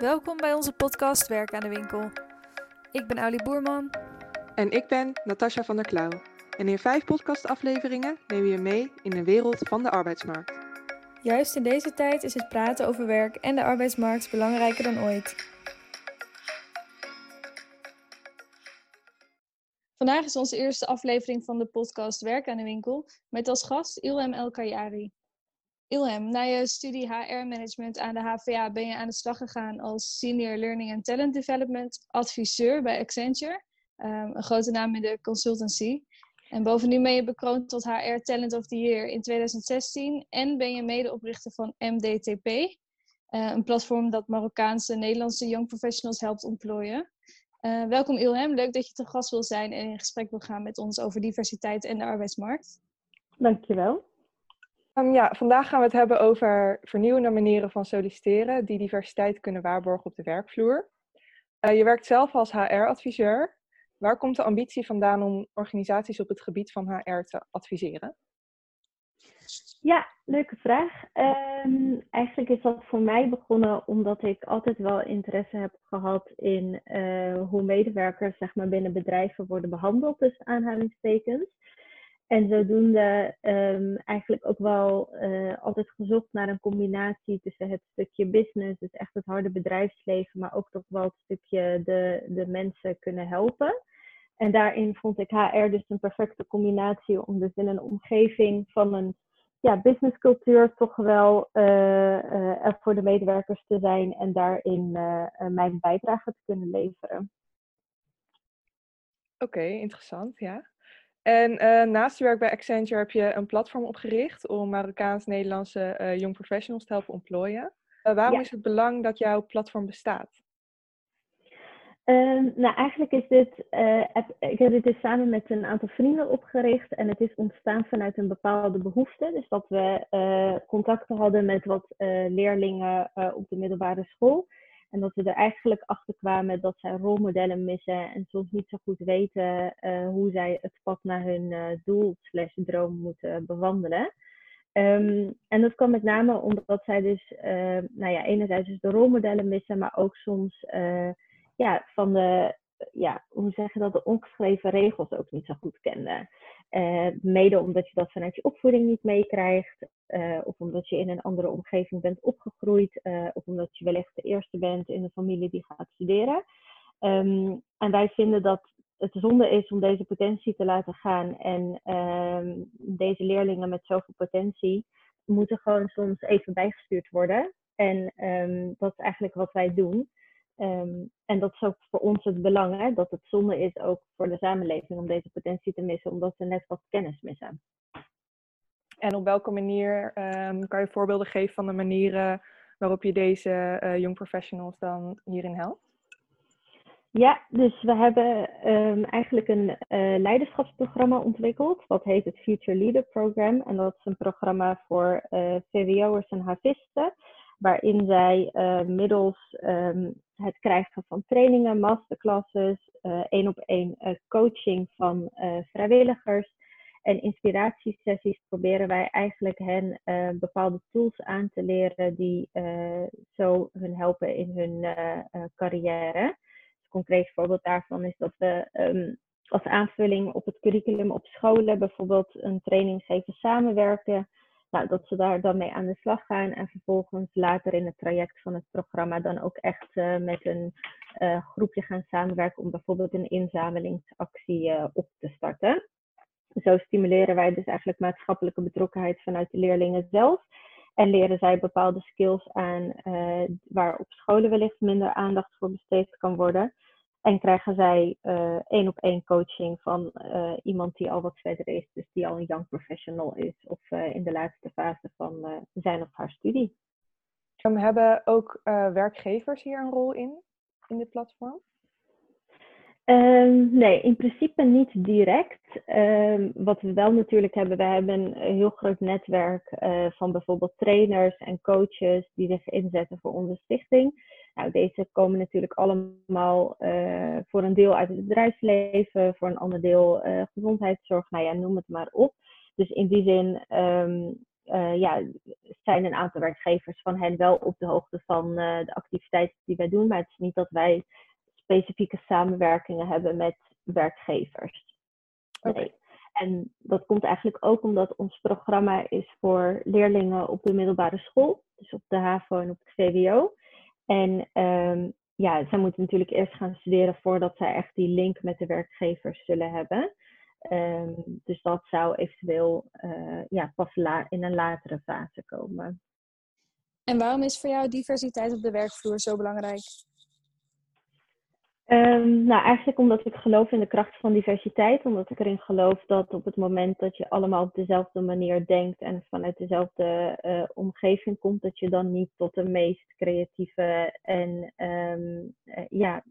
Welkom bij onze podcast Werk aan de Winkel. Ik ben Aulie Boerman. En ik ben Natasja van der Klauw. En in vijf podcastafleveringen nemen we je mee in de wereld van de arbeidsmarkt. Juist in deze tijd is het praten over werk en de arbeidsmarkt belangrijker dan ooit. Vandaag is onze eerste aflevering van de podcast Werk aan de Winkel met als gast Ilham El Kayari. Ilham, na je studie HR Management aan de HVA ben je aan de slag gegaan als Senior Learning and Talent Development adviseur bij Accenture, ehm, een grote naam in de consultancy. En bovendien ben je bekroond tot HR Talent of the Year in 2016 en ben je medeoprichter van MDTP, eh, een platform dat Marokkaanse Nederlandse young professionals helpt ontplooien. Uh, welkom Ilham, leuk dat je te gast wil zijn en in gesprek wil gaan met ons over diversiteit en de arbeidsmarkt. Dankjewel. Um, ja, vandaag gaan we het hebben over vernieuwende manieren van solliciteren die diversiteit kunnen waarborgen op de werkvloer. Uh, je werkt zelf als HR-adviseur. Waar komt de ambitie vandaan om organisaties op het gebied van HR te adviseren? Ja, leuke vraag. Um, eigenlijk is dat voor mij begonnen omdat ik altijd wel interesse heb gehad in uh, hoe medewerkers zeg maar, binnen bedrijven worden behandeld, dus aanhalingstekens. En zodoende um, eigenlijk ook wel uh, altijd gezocht naar een combinatie tussen het stukje business, dus echt het harde bedrijfsleven, maar ook toch wel het stukje de, de mensen kunnen helpen. En daarin vond ik HR dus een perfecte combinatie om dus in een omgeving van een ja, businesscultuur toch wel uh, voor de medewerkers te zijn en daarin mijn bijdrage te kunnen leveren. Oké, interessant, ja. En uh, naast je werk bij Accenture heb je een platform opgericht om Marokkaans-Nederlandse uh, young professionals te helpen ontplooien. Uh, waarom is het belang dat jouw platform bestaat? Ehm, nou, eigenlijk is dit, ik heb dit dus samen met een aantal vrienden opgericht en het is ontstaan vanuit een bepaalde behoefte. Dus dat we contacten hadden met wat leerlingen op de middelbare school. En dat we er eigenlijk achter kwamen dat zij rolmodellen missen en soms niet zo goed weten uh, hoe zij het pad naar hun uh, doel slash droom moeten bewandelen. Um, en dat kwam met name omdat zij dus, uh, nou ja, enerzijds dus de rolmodellen missen, maar ook soms ja, van de, ja, hoe zeg je dat, de ongeschreven regels ook niet zo goed kenden. Uh, mede omdat je dat vanuit je opvoeding niet meekrijgt, uh, of omdat je in een andere omgeving bent opgegroeid, uh, of omdat je wellicht de eerste bent in een familie die gaat studeren. Um, en wij vinden dat het zonde is om deze potentie te laten gaan. En um, deze leerlingen met zoveel potentie moeten gewoon soms even bijgestuurd worden. En um, dat is eigenlijk wat wij doen. Um, en dat is ook voor ons het belang, hè, dat het zonde is ook voor de samenleving om deze potentie te missen, omdat ze net wat kennis missen. En op welke manier um, kan je voorbeelden geven van de manieren waarop je deze uh, young professionals dan hierin helpt? Ja, dus we hebben um, eigenlijk een uh, leiderschapsprogramma ontwikkeld. Dat heet het Future Leader Program. En dat is een programma voor uh, VWO'ers en havisten waarin zij uh, middels um, het krijgen van trainingen, masterclasses, één op één coaching van vrijwilligers en inspiratiesessies proberen wij eigenlijk hen bepaalde tools aan te leren die zo hun helpen in hun carrière. Een concreet voorbeeld daarvan is dat we um, als aanvulling op het curriculum op scholen bijvoorbeeld een training geven samenwerken nou, dat ze daar dan mee aan de slag gaan en vervolgens later in het traject van het programma dan ook echt uh, met een uh, groepje gaan samenwerken om bijvoorbeeld een inzamelingsactie uh, op te starten. Zo stimuleren wij dus eigenlijk maatschappelijke betrokkenheid vanuit de leerlingen zelf. En leren zij bepaalde skills aan waar op scholen wellicht minder aandacht voor besteed kan worden. En krijgen zij uh, één op één coaching van uh, iemand die al wat verder is, dus die al een young professional is of uh, in de laatste fase van zijn of haar studie. Um, hebben ook werkgevers hier een rol in, in dit platform? Um, nee, in principe niet direct. Um, wat we wel natuurlijk hebben, we hebben een heel groot netwerk van bijvoorbeeld trainers en coaches die zich inzetten voor onze stichting. Nou, deze komen natuurlijk allemaal uh, voor een deel uit het bedrijfsleven, voor een ander deel uh, gezondheidszorg, nou ja, noem het maar op. Dus in die zin um, ja, zijn een aantal werkgevers van hen wel op de hoogte van de activiteiten die wij doen. Maar het is niet dat wij specifieke samenwerkingen hebben met werkgevers. Nee. En dat komt eigenlijk ook omdat ons programma is voor leerlingen op de middelbare school, dus op de HAVO en op het VWO. En um, ja, zij moeten natuurlijk eerst gaan studeren voordat zij echt die link met de werkgevers zullen hebben. Um, dus dat zou eventueel uh, ja, pas in een latere fase komen. En waarom is voor jou diversiteit op de werkvloer zo belangrijk? Um, nou, eigenlijk omdat ik geloof in de kracht van diversiteit. Omdat ik erin geloof dat op het moment dat je allemaal op dezelfde manier denkt en vanuit dezelfde uh, omgeving komt, dat je dan niet tot de meest creatieve en um, ja,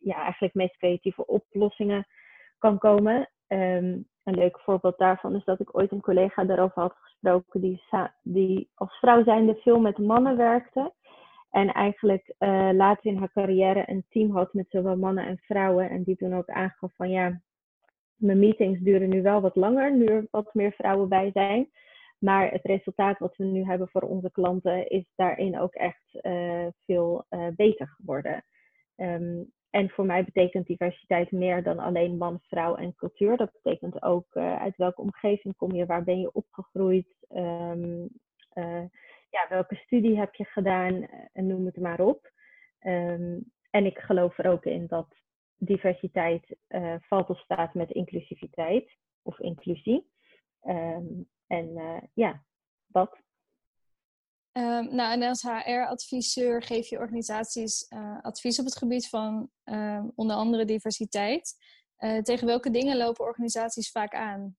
ja, eigenlijk meest creatieve oplossingen kan komen. Um, een leuk voorbeeld daarvan is dat ik ooit een collega daarover had gesproken die, die als vrouw zijnde veel met mannen werkte. En eigenlijk uh, later in haar carrière een team had met zowel mannen en vrouwen. En die toen ook aangaf van ja, mijn meetings duren nu wel wat langer, nu er wat meer vrouwen bij zijn. Maar het resultaat wat we nu hebben voor onze klanten is daarin ook echt uh, veel uh, beter geworden. Um, en voor mij betekent diversiteit meer dan alleen man, vrouw en cultuur. Dat betekent ook uit welke omgeving kom je, waar ben je opgegroeid. Um, ja, welke studie heb je gedaan eh, en noem het maar op. Ehm, en ik geloof er ook in dat diversiteit uh, valt of staat met inclusiviteit of inclusie. Um, en uh, ja, dat. Um, nou, en als HR-adviseur geef je organisaties uh, advies op het gebied van onder andere diversiteit. tegen welke dingen lopen organisaties vaak aan?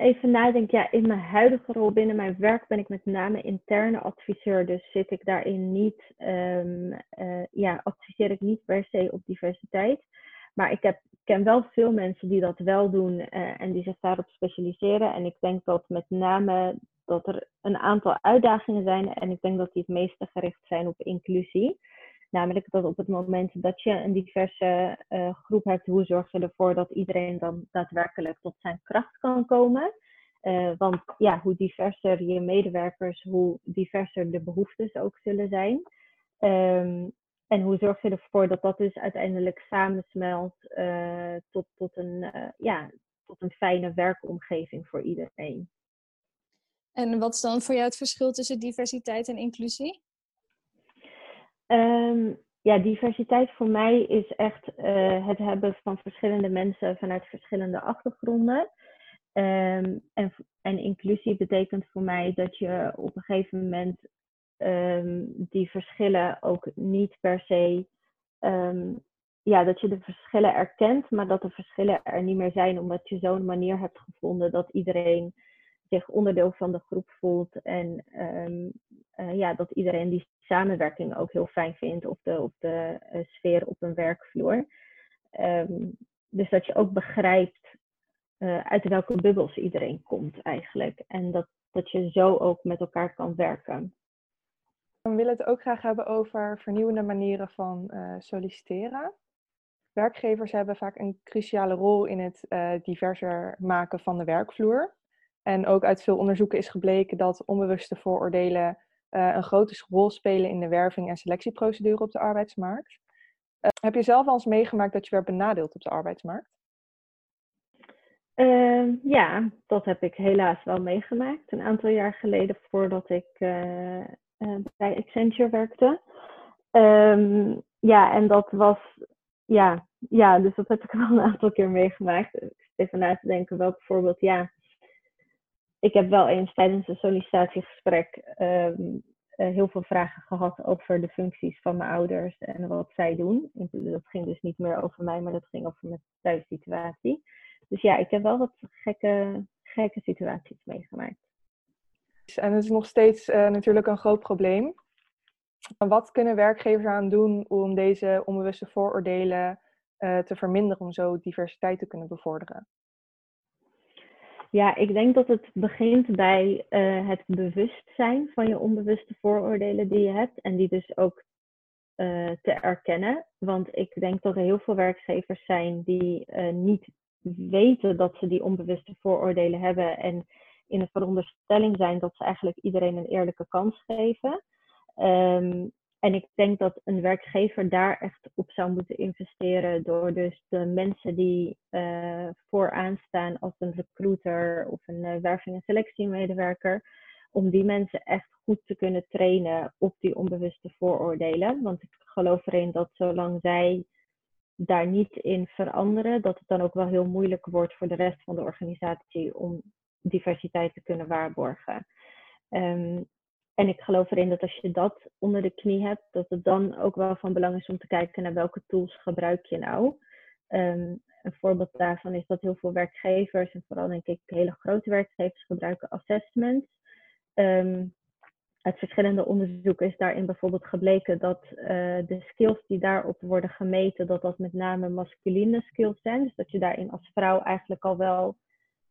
Even nadenken, ja, in mijn huidige rol binnen mijn werk ben ik met name interne adviseur. Dus zit ik daarin niet, um, uh, ja, adviseer ik niet per se op diversiteit. Maar ik heb, ken wel veel mensen die dat wel doen uh, en die zich daarop specialiseren. En ik denk dat met name dat er een aantal uitdagingen zijn. En ik denk dat die het meeste gericht zijn op inclusie. Namelijk dat op het moment dat je een diverse uh, groep hebt, hoe zorg je ervoor dat iedereen dan daadwerkelijk tot zijn kracht kan komen? Uh, want ja, hoe diverser je medewerkers, hoe diverser de behoeftes ook zullen zijn. Um, en hoe zorg je ervoor dat dat dus uiteindelijk samensmelt uh, tot, tot, een, ja, tot een fijne werkomgeving voor iedereen? En wat is dan voor jou het verschil tussen diversiteit en inclusie? Um, ja, diversiteit voor mij is echt uh, het hebben van verschillende mensen vanuit verschillende achtergronden. Um, en, en inclusie betekent voor mij dat je op een gegeven moment um, die verschillen ook niet per se. ja, dat je de verschillen erkent, maar dat de verschillen er niet meer zijn, omdat je zo'n manier hebt gevonden dat iedereen zich onderdeel van de groep voelt en uh, ja, dat iedereen die samenwerking ook heel fijn vindt op de, op de uh, sfeer op een werkvloer. Um, dus dat je ook begrijpt uh, uit welke bubbels iedereen komt eigenlijk. En dat, dat je zo ook met elkaar kan werken. We willen het ook graag hebben over vernieuwende manieren van solliciteren. Werkgevers hebben vaak een cruciale rol in het diverser maken van de werkvloer. En ook uit veel onderzoeken is gebleken dat onbewuste vooroordelen uh, een grote rol spelen in de werving en selectieprocedure op de arbeidsmarkt. Uh, heb je zelf al eens meegemaakt dat je werd benadeeld op de arbeidsmarkt? Uh, ja, dat heb ik helaas wel meegemaakt. Een aantal jaar geleden voordat ik uh, bij Accenture werkte. Um, ja, en dat was, ja, ja, dus dat heb ik wel een aantal keer meegemaakt. Even na te denken welk voorbeeld, ja ik heb wel eens tijdens een sollicitatiegesprek um, heel veel vragen gehad over de functies van mijn ouders en wat zij doen. Dat ging dus niet meer over mij, maar dat ging over mijn thuissituatie. Dus ja, ik heb wel wat gekke, gekke situaties meegemaakt. En het is nog steeds uh, natuurlijk een groot probleem. Wat kunnen werkgevers aan doen om deze onbewuste vooroordelen uh, te verminderen, om zo diversiteit te kunnen bevorderen? Ja, ik denk dat het begint bij uh, het bewustzijn van je onbewuste vooroordelen die je hebt. En die dus ook uh, te erkennen. Want ik denk dat er heel veel werkgevers zijn die uh, niet weten dat ze die onbewuste vooroordelen hebben en in de veronderstelling zijn dat ze eigenlijk iedereen een eerlijke kans geven. Ehm, en ik denk dat een werkgever daar echt op zou moeten investeren door dus de mensen die uh, vooraan staan als een recruiter of een uh, werving- en selectiemedewerker, om die mensen echt goed te kunnen trainen op die onbewuste vooroordelen. Want ik geloof erin dat zolang zij daar niet in veranderen, dat het dan ook wel heel moeilijk wordt voor de rest van de organisatie om diversiteit te kunnen waarborgen. Um, en ik geloof erin dat als je dat onder de knie hebt, dat het dan ook wel van belang is om te kijken naar welke tools gebruik je nou. Um, een voorbeeld daarvan is dat heel veel werkgevers, en vooral denk ik hele grote werkgevers, gebruiken assessments. Um, uit verschillende onderzoeken is daarin bijvoorbeeld gebleken dat uh, de skills die daarop worden gemeten, dat dat met name masculine skills zijn. Dus dat je daarin als vrouw eigenlijk al wel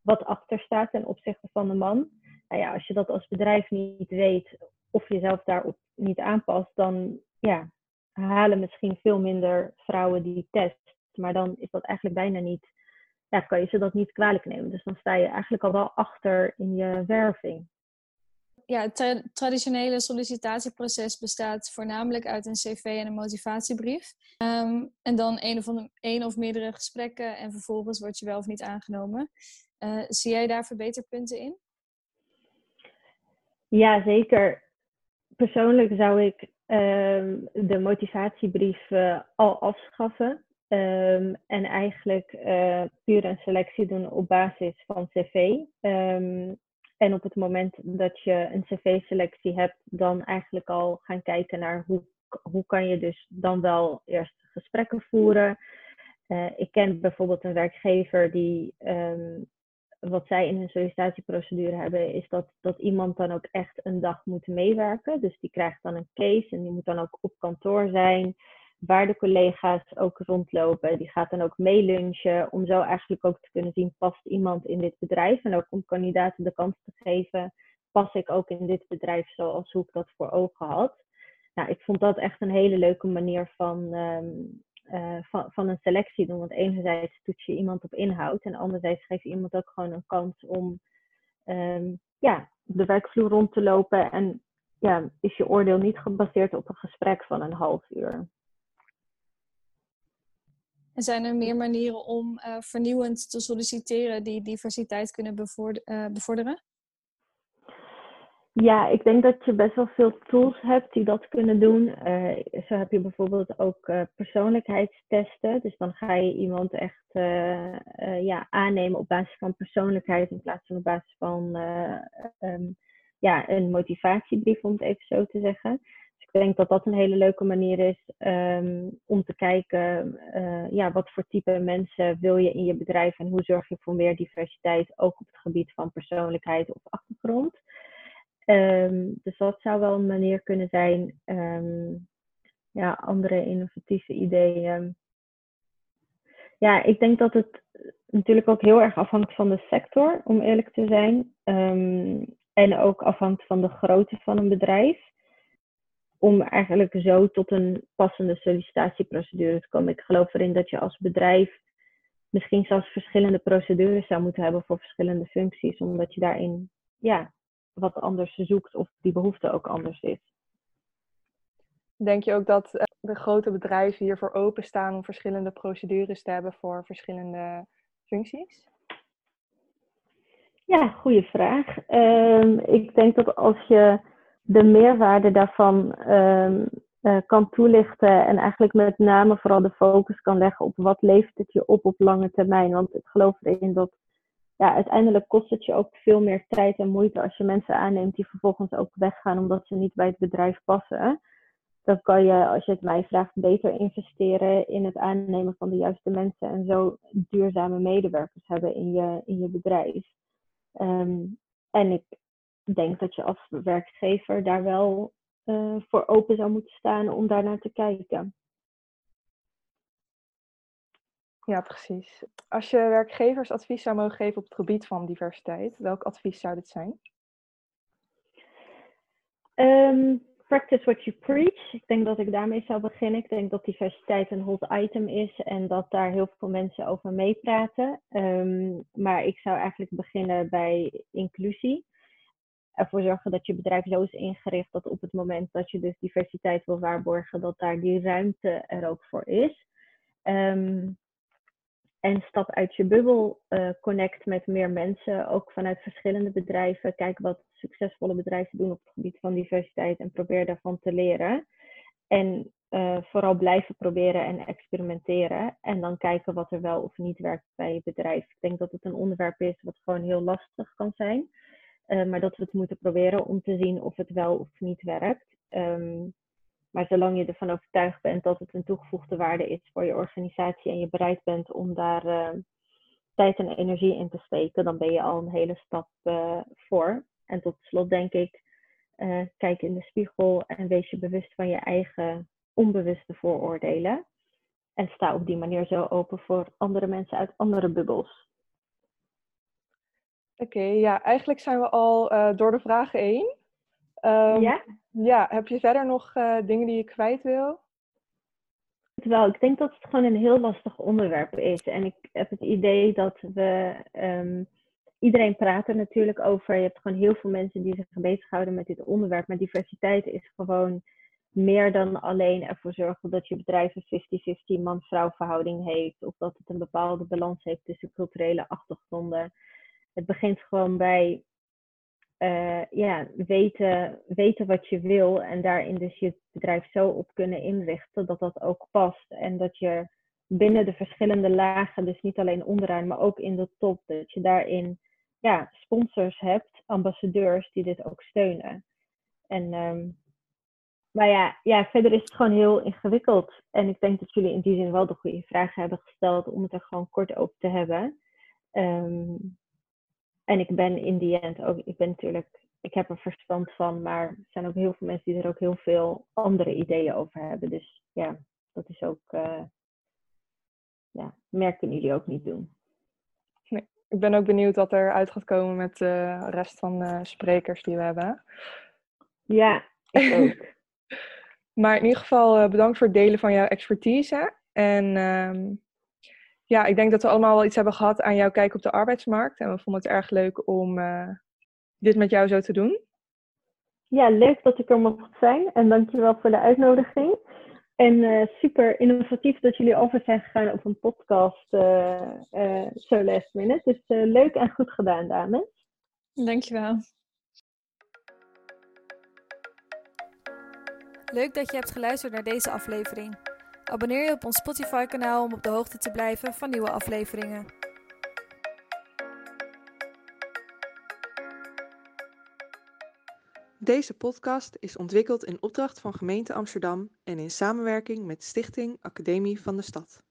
wat achter staat ten opzichte van de man. Nou ja, als je dat als bedrijf niet weet of jezelf daarop niet aanpast, dan ja, halen misschien veel minder vrouwen die test. Maar dan is dat eigenlijk bijna niet, ja, kan je ze dat niet kwalijk nemen. Dus dan sta je eigenlijk al wel achter in je werving. Ja, het traditionele sollicitatieproces bestaat voornamelijk uit een cv en een motivatiebrief. Um, en dan een of, een of meerdere gesprekken en vervolgens word je wel of niet aangenomen. Uh, zie jij daar verbeterpunten in? Ja, zeker. Persoonlijk zou ik um, de motivatiebrief uh, al afschaffen. Um, en eigenlijk uh, puur een selectie doen op basis van cv. Um, en op het moment dat je een cv-selectie hebt, dan eigenlijk al gaan kijken naar hoe, hoe kan je dus dan wel eerst gesprekken voeren. Uh, ik ken bijvoorbeeld een werkgever die wat zij in hun sollicitatieprocedure hebben, is dat, dat iemand dan ook echt een dag moet meewerken. Dus die krijgt dan een case en die moet dan ook op kantoor zijn, waar de collega's ook rondlopen. Die gaat dan ook meelunchen, om zo eigenlijk ook te kunnen zien, past iemand in dit bedrijf? En ook om kandidaten de kans te geven, pas ik ook in dit bedrijf zoals hoe ik dat voor ogen had? Nou, ik vond dat echt een hele leuke manier van, um, uh, van, van een selectie doen. Want enerzijds toets je iemand op inhoud en anderzijds geef je iemand ook gewoon een kans om um, ja, de werkvloer rond te lopen. En ja, is je oordeel niet gebaseerd op een gesprek van een half uur. En zijn er meer manieren om uh, vernieuwend te solliciteren die diversiteit kunnen uh, bevorderen? Ja, ik denk dat je best wel veel tools hebt die dat kunnen doen. Uh, zo heb je bijvoorbeeld ook uh, persoonlijkheidstesten. Dus dan ga je iemand echt uh, ja, aannemen op basis van persoonlijkheid in plaats van op basis van um, ja, een motivatiebrief, om het even zo te zeggen. Dus ik denk dat dat een hele leuke manier is um, om te kijken ja, wat voor type mensen wil je in je bedrijf en hoe zorg je voor meer diversiteit, ook op het gebied van persoonlijkheid of achtergrond. Um, dus dat zou wel een manier kunnen zijn. Um, ja, andere innovatieve ideeën. Ja, ik denk dat het natuurlijk ook heel erg afhangt van de sector, om eerlijk te zijn. Um, en ook afhangt van de grootte van een bedrijf. Om eigenlijk zo tot een passende sollicitatieprocedure te komen. Ik geloof erin dat je als bedrijf misschien zelfs verschillende procedures zou moeten hebben voor verschillende functies. Omdat je daarin ja, wat anders zoekt of die behoefte ook anders is. Denk je ook dat eh, de grote bedrijven hiervoor openstaan om verschillende procedures te hebben voor verschillende functies? Ja, goede vraag. Um, ik denk dat als je de meerwaarde daarvan um, uh, kan toelichten en eigenlijk met name vooral de focus kan leggen op wat levert het je op op lange termijn. Want ik geloof erin dat ja, uiteindelijk kost het je ook veel meer tijd en moeite als je mensen aanneemt die vervolgens ook weggaan omdat ze niet bij het bedrijf passen. Dan kan je, als je het mij vraagt, beter investeren in het aannemen van de juiste mensen en zo duurzame medewerkers hebben in je, in je bedrijf. Um, en ik denk dat je als werkgever daar wel uh, voor open zou moeten staan om daar naar te kijken. Ja, precies. Als je werkgevers advies zou mogen geven op het gebied van diversiteit, welk advies zou dit zijn? Um, practice what you preach. Ik denk dat ik daarmee zou beginnen. Ik denk dat diversiteit een hot item is en dat daar heel veel mensen over meepraten. Um, maar ik zou eigenlijk beginnen bij inclusie. Ervoor zorgen dat je bedrijf zo is ingericht dat op het moment dat je dus diversiteit wil waarborgen, dat daar die ruimte er ook voor is. Um, en stap uit je bubbel, uh, connect met meer mensen, ook vanuit verschillende bedrijven. Kijk wat succesvolle bedrijven doen op het gebied van diversiteit en probeer daarvan te leren. En uh, vooral blijven proberen en experimenteren. En dan kijken wat er wel of niet werkt bij je bedrijf. Ik denk dat het een onderwerp is wat gewoon heel lastig kan zijn. Uh, maar dat we het moeten proberen om te zien of het wel of niet werkt. Um, maar zolang je ervan overtuigd bent dat het een toegevoegde waarde is voor je organisatie en je bereid bent om daar uh, tijd en energie in te steken, dan ben je al een hele stap uh, voor. En tot slot denk ik, uh, kijk in de spiegel en wees je bewust van je eigen onbewuste vooroordelen. En sta op die manier zo open voor andere mensen uit andere bubbels. Oké, ja, eigenlijk zijn we al door de vragen heen. Um, ja? Ja, heb je verder nog uh, dingen die je kwijt wil? Wel, ik denk dat het gewoon een heel lastig onderwerp is. En ik heb het idee dat we. Um, iedereen praat er natuurlijk over. Je hebt gewoon heel veel mensen die zich bezighouden met dit onderwerp. Maar diversiteit is gewoon meer dan alleen ervoor zorgen dat je bedrijf een 50-50 man-vrouw verhouding heeft. Of dat het een bepaalde balans heeft tussen culturele achtergronden. Het begint gewoon bij uh, ja, weten, weten wat je wil en daarin dus je bedrijf zo op kunnen inrichten dat dat ook past. En dat je binnen de verschillende lagen, dus niet alleen onderaan, maar ook in de top, dat je daarin ja, sponsors hebt, ambassadeurs die dit ook steunen. En, um, maar ja, ja, verder is het gewoon heel ingewikkeld. En ik denk dat jullie in die zin wel de goede vragen hebben gesteld om het er gewoon kort over te hebben. Um, en ik ben in die end ook, ik ben natuurlijk, ik heb er verstand van, maar er zijn ook heel veel mensen die er ook heel veel andere ideeën over hebben. Dus ja, dat is ook, uh, ja, meer kunnen jullie ook niet doen. Nee, ik ben ook benieuwd wat er uit gaat komen met de rest van de sprekers die we hebben. Ja, ik ook. maar in ieder geval uh, bedankt voor het delen van jouw expertise. En um, ja, ik denk dat we allemaal wel iets hebben gehad aan jouw kijk op de arbeidsmarkt. En we vonden het erg leuk om uh, dit met jou zo te doen. Ja, leuk dat ik er mocht zijn. En dankjewel voor de uitnodiging. En uh, super innovatief dat jullie over zijn gegaan op een podcast uh, zo last minute. Dus leuk en goed gedaan, dames. Dankjewel. Leuk dat je hebt geluisterd naar deze aflevering. Abonneer je op ons Spotify-kanaal om op de hoogte te blijven van nieuwe afleveringen. Deze podcast is ontwikkeld in opdracht van Gemeente Amsterdam en in samenwerking met Stichting Academie van de Stad.